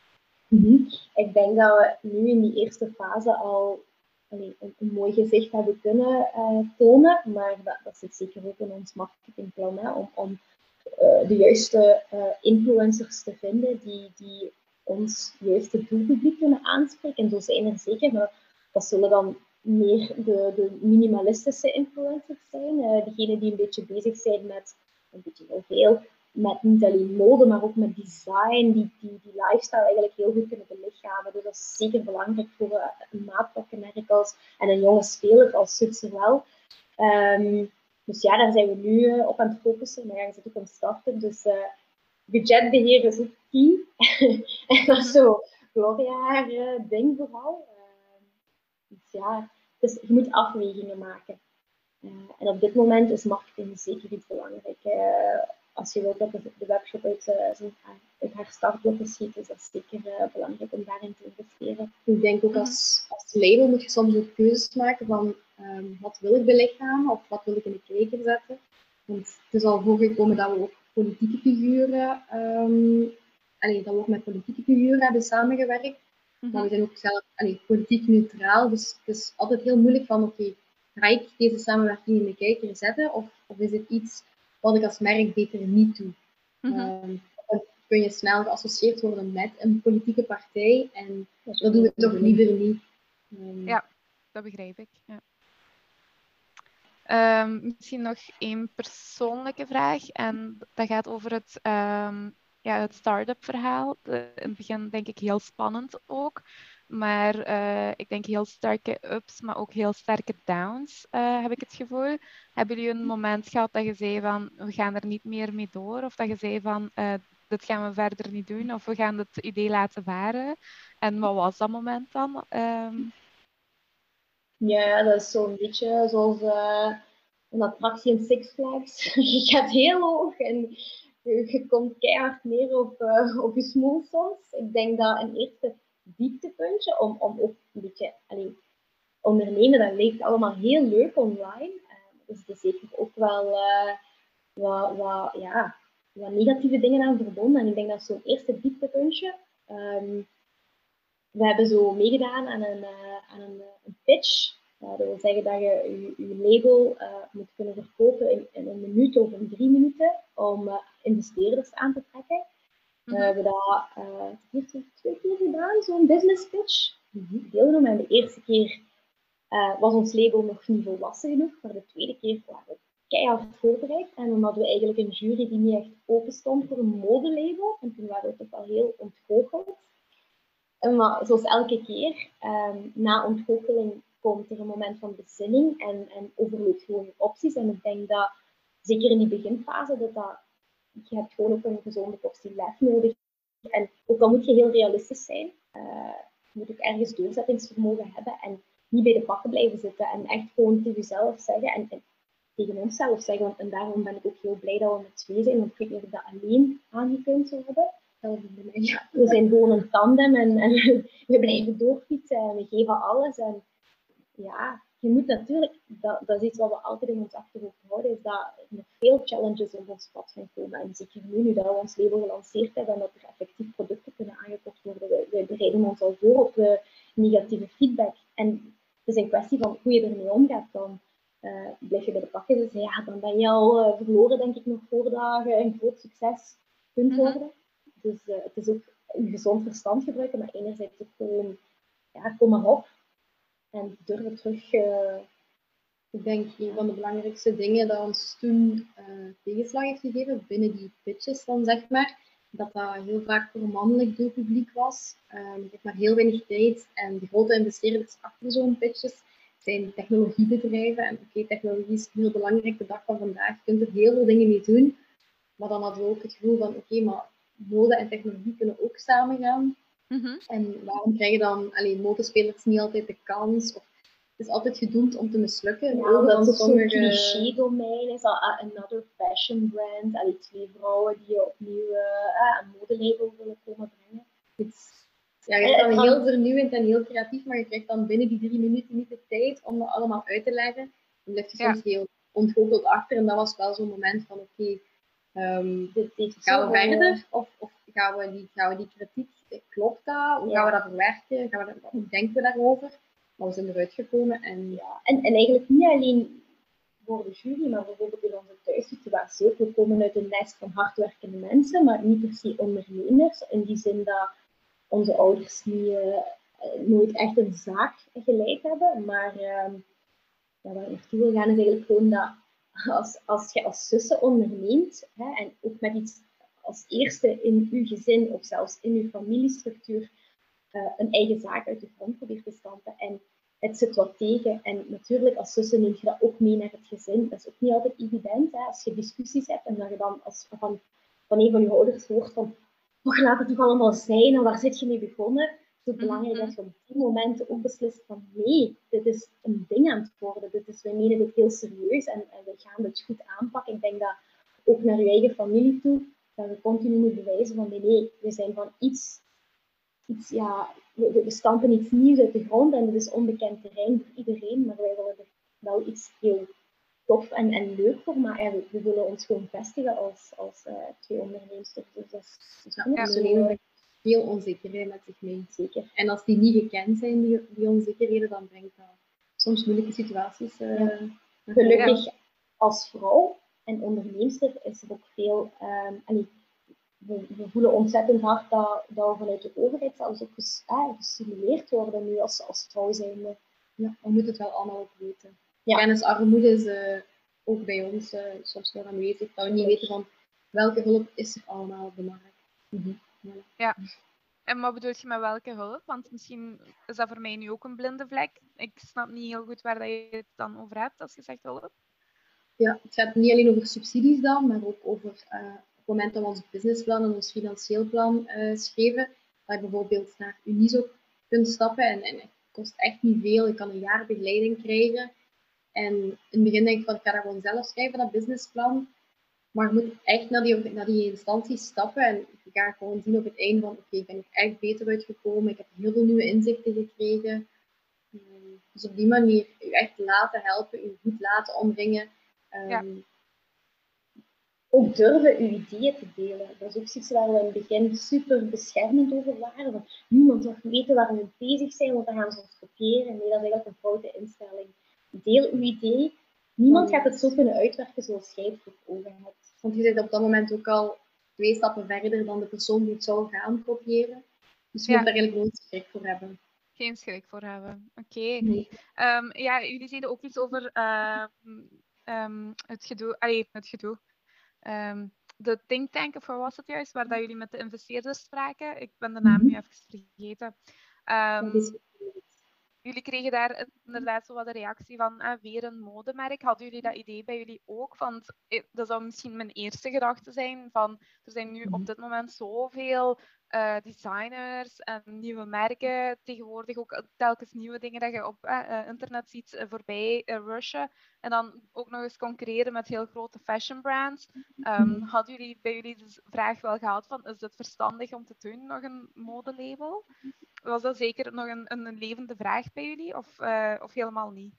Mhm. Ik denk dat we nu in die eerste fase al een, mooi gezicht hebben kunnen uh, tonen, maar dat, dat, zit zeker ook in ons marketingplan hè, om, om uh, de juiste uh, influencers te vinden die, die ons juiste doelpubliek kunnen aanspreken. En zo zijn er zeker, maar dat zullen dan meer de, de minimalistische influencers zijn. Uh, degene die een beetje bezig zijn met, een beetje heel veel, met niet alleen mode, maar ook met design, die, die, die lifestyle eigenlijk heel goed kunnen belichamen. Dus dat is zeker belangrijk voor uh, een als, en een jonge speler als Sutser wel. Um, dus ja, daar zijn we nu uh, op aan het focussen. Maar ja, je zit ook aan het starten. Dus budgetbeheer is ook key. <laughs> en dat is zo Gloria ding vooral ja, dus je moet afwegingen maken. Uh, en op dit moment is marketing zeker iets belangrijk. Uh, als je wilt dat de, webshop uit, uh, uit haar startblokken schiet, is dat zeker belangrijk om daarin te investeren. Ik denk ook als, als label moet je soms ook keuzes maken van um, wat wil ik belichamen of wat wil ik in de kijker zetten. Want het is al voorgekomen dat we ook politieke figuren, um, allee, dat we ook met politieke figuren hebben samengewerkt. Maar we zijn ook zelf allee, politiek neutraal, dus het is altijd heel moeilijk van oké, okay, ga ik deze samenwerking in de kijker zetten of, of is het iets wat ik als merk beter niet doe? Mm -hmm. dan kun je snel geassocieerd worden met een politieke partij en dat, dat doen we toch liever niet. Um, ja, dat begrijp ik. Ja. Um, misschien nog één persoonlijke vraag. En dat gaat over het, um, ja, het start-up verhaal. In het begin denk ik heel spannend ook. Maar uh, ik denk heel sterke ups, maar ook heel sterke downs, uh, heb ik het gevoel. Hebben jullie een moment gehad dat je zei van, we gaan er niet meer mee door? Of dat je zei van, uh, dit gaan we verder niet doen? Of we gaan het idee laten varen? En wat was dat moment dan? Um... Ja, dat is zo'n beetje zoals een attractie in Six Flags. <laughs> je gaat heel hoog en je, komt keihard neer op, uh, op je smoel soms. Ik denk dat een eerste dieptepuntje om, om ook een beetje allee, ondernemen, dat leek allemaal heel leuk online. Uh, dus er zeker ook wel wat, wat, ja, wat negatieve dingen aan verbonden. En ik denk dat zo'n eerste dieptepuntje. Um, we hebben zo meegedaan aan een, aan een pitch. Uh, dat wil zeggen dat je je, label uh, moet kunnen verkopen in, in, een minuut of in drie minuten om investeerders aan te trekken. We mhm. hebben dat uh, twee keer gedaan, zo'n business pitch. Deelgenomen. En de eerste keer was ons label nog niet volwassen genoeg. Maar de tweede keer waren we keihard voorbereid. En dan hadden we eigenlijk een jury die niet echt open stond voor een modelabel. En toen waren we toch wel heel ontgoocheld. En maar zoals elke keer, um, na ontgoocheling komt er een moment van bezinning en, en overloopt gewoon je opties. En ik denk dat, zeker in die beginfase, dat, dat je hebt gewoon ook een gezonde portie lef nodig. En ook al moet je heel realistisch zijn, je moet ook ergens doorzettingsvermogen hebben en niet bij de pakken blijven zitten. En echt gewoon tegen jezelf zeggen en, en tegen onszelf zeggen. En daarom ben ik ook heel blij dat we met twee zijn, want ik weet niet of dat alleen aangekund zou hebben. Ja, <laughs> we zijn gewoon een tandem en, en <laughs> we blijven doorfietsen en we geven alles. En ja, je moet natuurlijk, dat, dat is iets wat we altijd in ons achterhoofd houden, is dat er nog veel challenges op ons pad gaan komen. En zeker nu, nu dat we ons label gelanceerd hebben en dat er effectief producten kunnen aangekocht worden, wij, wij bereiden ons al voor op uh, negatieve feedback. En het is een kwestie van hoe je ermee omgaat dan. Uh, blijf je bij de pakken dus ja, dan ben je al uh, verloren, denk ik, nog voordat je een groot succes kunt mhm. worden. Dus uh, het is ook een gezond verstand gebruiken, maar enerzijds ook gewoon, ja, kom maar op en durven terug. Uh, ik denk een van de belangrijkste dingen dat ons toen uh, tegenslag heeft gegeven binnen die pitches dan zeg maar, dat dat heel vaak voor mannelijk doelpubliek was. Um, ik heb maar heel weinig tijd en de grote investeerders achter zo'n pitches zijn technologiebedrijven. En oké, technologie is heel belangrijk de dag van vandaag. Je kunt er heel veel dingen mee doen. Maar dan hadden we ook het gevoel van, oké, maar mode en technologie kunnen ook samen Mm En waarom krijgen dan alleen modespelers niet altijd de kans? Of het is altijd gedoemd om te mislukken. Ja, dat is sommige... cliché-domein is. Another fashion brand. Allee, twee vrouwen die opnieuw uh, een modelabel willen komen brengen. ja, je bent dan heel vernieuwend en heel creatief, maar je krijgt dan binnen die drie minuten niet de tijd om dat allemaal uit te leggen. Dan blijf je soms heel ontgoocheld achter. En dat was wel zo'n moment van, oké, okay, um, gaan we verder? Of, of gaan, we die, gaan we die kritiek, klopt dat? Hoe gaan we dat verwerken? Gaan we dat, hoe denken we daarover? Maar we zijn eruit gekomen. En, ja. en, en eigenlijk niet alleen voor de jury, maar bijvoorbeeld in onze thuissituatie ook. We komen uit een nest van hardwerkende mensen, maar niet per se ondernemers. In die zin dat onze ouders niet, uh, nooit echt een zaak geleid hebben. Maar uh, ja, waar ik naartoe wil gaan is eigenlijk gewoon dat als, als je als zussen onderneemt hè, en ook met iets als eerste in uw gezin of zelfs in uw familiestructuur uh, een eigen zaak uit de grond probeert te stampen en het zit wat tegen. En natuurlijk, als zussen neem je dat ook mee naar het gezin. Dat is ook niet altijd evident. Hè? Als je discussies hebt en dat je dan als, van, van een van je ouders hoort van oh, laat het toch allemaal zijn en waar zit je mee begonnen? Het is belangrijk mhm. dat je op die momenten ook beslist van nee, dit is een ding aan het worden. Dit is, wij menen dit heel serieus en, en we gaan dit goed aanpakken. Ik denk dat ook naar je eigen familie toe, dat je continu moet bewijzen van nee, nee we zijn van iets, iets ja, we, we stampen iets nieuws uit de grond en het is onbekend terrein voor iedereen, maar wij willen er wel iets heel tof en, en leuk voor maken. We, we, willen ons gewoon vestigen als, als uh, twee ondernemers. Dus dat is, dat ja, veel onzekerheid met zich mee. Zeker. En als die niet gekend zijn, die, die onzekerheden, dan brengt dat soms moeilijke situaties. Uh, Gelukkig als vrouw en onderneemster is er ook veel. Um, we, we, voelen ontzettend hard dat, dat we vanuit de overheid zelfs ook ges, eh, gestimuleerd worden nu als, als vrouw zijn. Ja, we moeten het wel allemaal ook weten. Ja. Kennisarmoede is uh, ook bij ons uh, soms nog aanwezig. Dat we niet weten van welke hulp is er allemaal op de markt. Mm -hmm. Ja. En wat bedoel je met welke hulp? Want misschien is dat voor mij nu ook een blinde vlek. Ik snap niet heel goed waar dat je het dan over hebt als je zegt hulp. Ja, het gaat niet alleen over subsidies dan, maar ook over uh, het moment dat we ons businessplan en ons financieel plan uh, schreven, dat je bijvoorbeeld naar Uniso kunt stappen en, en het kost echt niet veel. Je kan een jaar begeleiding krijgen. En in het begin denk ik van, ik ga dat gewoon zelf schrijven, dat businessplan. Maar je moet echt naar die, naar die instanties stappen en je gaat gewoon zien op het einde van oké, ik ben er echt beter uitgekomen, ik heb heel veel nieuwe inzichten gekregen. Ehm, dus op die manier je echt laten helpen, je goed laten omringen. Um, ja. Ook durven uw ideeën te delen. Dat is ook iets waar we in het begin super beschermend over waren. Want niemand mag weten waar we mee bezig zijn, want dan gaan ze ons kopiëren. Nee, dat is eigenlijk een foute instelling. Deel uw idee. Niemand gaat het zo kunnen uitwerken zoals jij het voor ogen hebt. Want je zit op dat moment ook al twee stappen verder dan de persoon die het zou gaan kopiëren. Dus je moet daar eigenlijk nooit schrik voor hebben. Geen schrik voor hebben. Oké. Ehm, ja, jullie zeiden ook iets over uh, um, het gedoe. Allee, het gedoe. Um, de think tank, of wat was het juist, waar dat jullie met de investeerders spraken. Ik ben de naam nu even vergeten. Um, jullie kregen daar inderdaad zo wat de reactie van ah, weer een modemerk. Hadden jullie dat idee bij jullie ook? Want eh, dat zou misschien mijn eerste gedachte zijn van er zijn nu op mhm. dit moment zoveel uh, designers en nieuwe merken. Tegenwoordig ook telkens nieuwe dingen dat je op uh, internet ziet voorbij rushen. En dan ook nog eens concurreren met heel grote fashion brands. Um, hadden jullie bij jullie de vraag wel gehad van is het verstandig om te doen, nog een modelabel? Was dat zeker nog een, een levende vraag bij jullie of, of helemaal niet?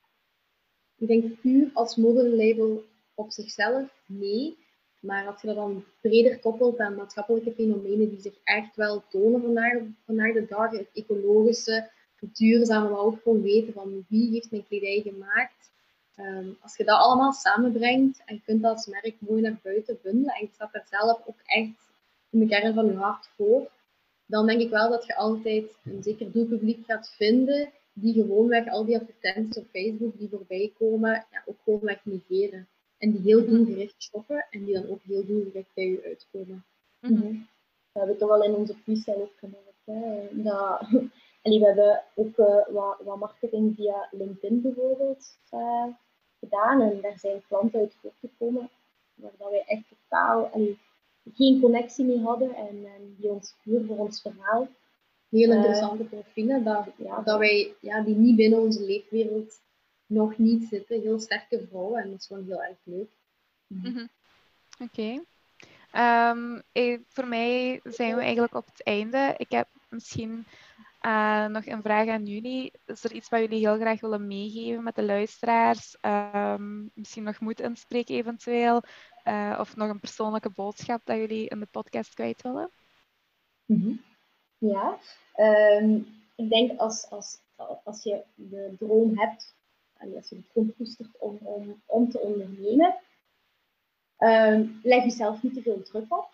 Ik denk puur als modelabel op zichzelf, nee. Maar als je dat dan breder koppelt aan maatschappelijke fenomenen die zich echt wel tonen vandaag, vandaag de dag, het ecologische, het duurzame, maar ook gewoon weten van wie heeft mijn kledij gemaakt. Um, als je dat allemaal samenbrengt en je kunt dat als merk mooi naar buiten bundelen en je staat er zelf ook echt in de kern van je hart voor, dan denk ik wel dat je altijd een zeker doelpubliek gaat vinden die gewoonweg al die advertenties op Facebook die voorbij komen, ja, ook gewoonweg negeren. En die heel doelgericht shoppen en die dan ook heel doelgericht bij je uitkomen. Mm -hmm. Dat hebben we toch wel in onze freestyle ook gemerkt. Hè? Dat, <laughs> en we hebben ook uh, wat, wat, marketing via LinkedIn bijvoorbeeld uh, gedaan. En daar zijn klanten uit voortgekomen waar dat wij echt totaal allee, geen connectie mee hadden. En, en die ons puur voor ons verhaal. Heel eh, interessante profielen dat, ja, dat wij ja, die niet binnen onze leefwereld nog niet zitten. Heel sterke vrouwen en dat is gewoon heel erg leuk. Mm Oké. Ehm, eh, voor mij zijn we eigenlijk op het einde. Ik heb misschien uh, nog een vraag aan jullie. Is er iets wat jullie heel graag willen meegeven met de luisteraars? Um, misschien nog moed inspreken eventueel? Uh, of nog een persoonlijke boodschap dat jullie in de podcast kwijt willen? Mm -hmm. Ja, um, ik denk als, als, als je de droom hebt als je het gewoon koestert om, om, om te ondernemen, um, leg jezelf niet te veel druk op.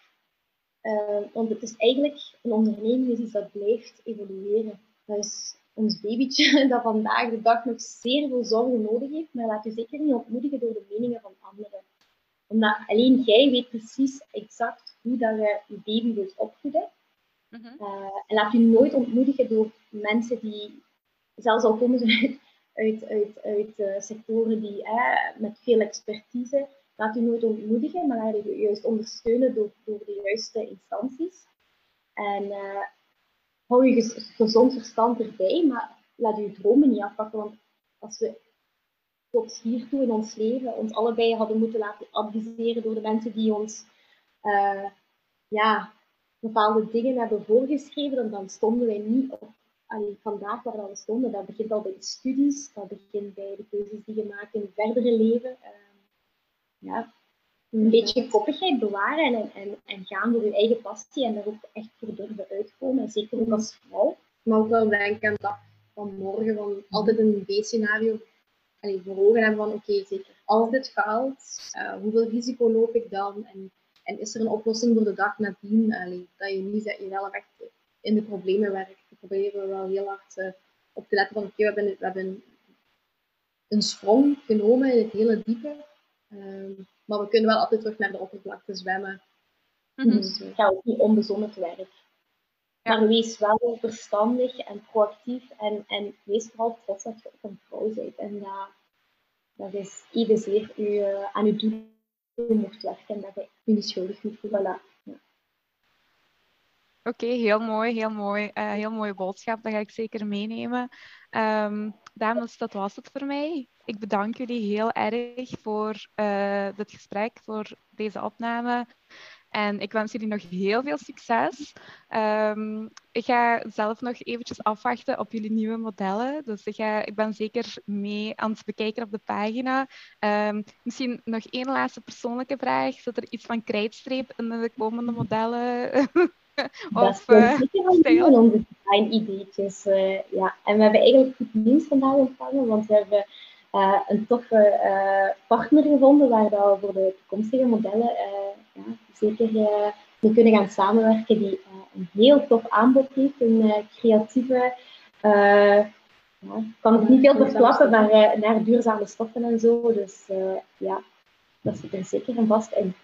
Uh, want het is eigenlijk, een onderneming is iets dat blijft evolueren. Dat is ons babytje <laughs> dat vandaag de dag nog zeer veel zorgen nodig heeft, maar laat je zeker niet ontmoedigen door de meningen van anderen. Omdat alleen jij weet precies exact hoe dat je je baby wilt opvoeden. Uh en laat je nooit ontmoedigen door mensen die, zelfs al komen ze uit, uit, uit uh, sectoren die eh, met veel expertise. Laat u nooit ontmoedigen, maar laat u juist ondersteunen door, de juiste instanties. En uh, hou je gezond verstand erbij, maar laat uw dromen niet afpakken. Want als we tot hiertoe in ons leven ons allebei hadden moeten laten adviseren door de mensen die ons uh, ja, bepaalde dingen hebben voorgeschreven, dan stonden wij niet op allee, vandaag waar we stonden. Dat begint al bij de studies, dat begint bij de keuzes die je maakt in het verdere leven. Uh, ja, een beetje koppigheid bewaren en, en, en gaan door je eigen passie en daar ook echt voor durven uitkomen. En zeker ook als vrouw. Maar ook wel denken aan dag van morgen, van altijd een B-scenario voor ogen hebben van oké, zeker als dit faalt, uh, hoeveel risico loop ik dan? En, en is er een oplossing voor de dag nadien? Allee, dat je niet dat je zelf echt in de problemen werkt. We proberen wel heel hard uh, op te letten van oké, we hebben, we hebben een sprong genomen in het hele diepe. Um, maar we kunnen wel altijd terug naar de oppervlakte zwemmen. Mm -hmm. Dus, uh, Ga ook niet onbezonnen te werk. Ja. Maar wees wel verstandig en proactief en, en wees vooral trots dat je ook een vrouw bent. En dat, dat is evenzeer u, uh, aan uw doel mocht werken en dat je je niet schuldig moet voelen. Voilà. Oké, heel mooi, heel mooi. Uh, heel mooie boodschap, dat ga ik zeker meenemen. Um, dames, dat was het voor mij. Ik bedank jullie heel erg voor uh, dit gesprek, voor deze opname. En ik wens jullie nog heel veel succes. Um, ik ga zelf nog eventjes afwachten op jullie nieuwe modellen. Dus ik, ga, ik ben zeker mee aan het bekijken op de pagina. Um, misschien nog één laatste persoonlijke vraag. Zit er iets van krijtstreep in de komende modellen? <laughs> of uh, stijl? onze design-ideetjes. Uh, ja. En we hebben eigenlijk goed nieuws vandaag ontvangen, want we hebben uh, een toffe partner gevonden waar we voor de toekomstige modellen ja, zeker mee kunnen gaan samenwerken, die een heel tof aanbod heeft, een creatieve ja, ik kan het niet veel verklappen, maar uh, naar duurzame stoffen en zo. Dus uh, ja, dat zit er zeker en vast in.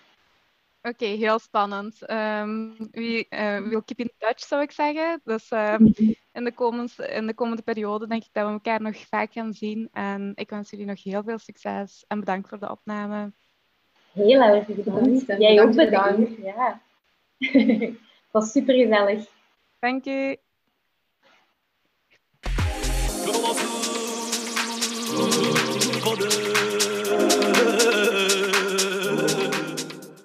Oké, okay, heel spannend. Um, we uh, will keep in touch, zou ik zeggen. Dus um, in, de komende, in de komende periode denk ik dat we elkaar nog vaak gaan zien. En ik wens jullie nog heel veel succes en bedankt voor de opname. Heel erg bedankt. Jij ook bedankt. Ja. <laughs> Het was super gezellig. Dank je.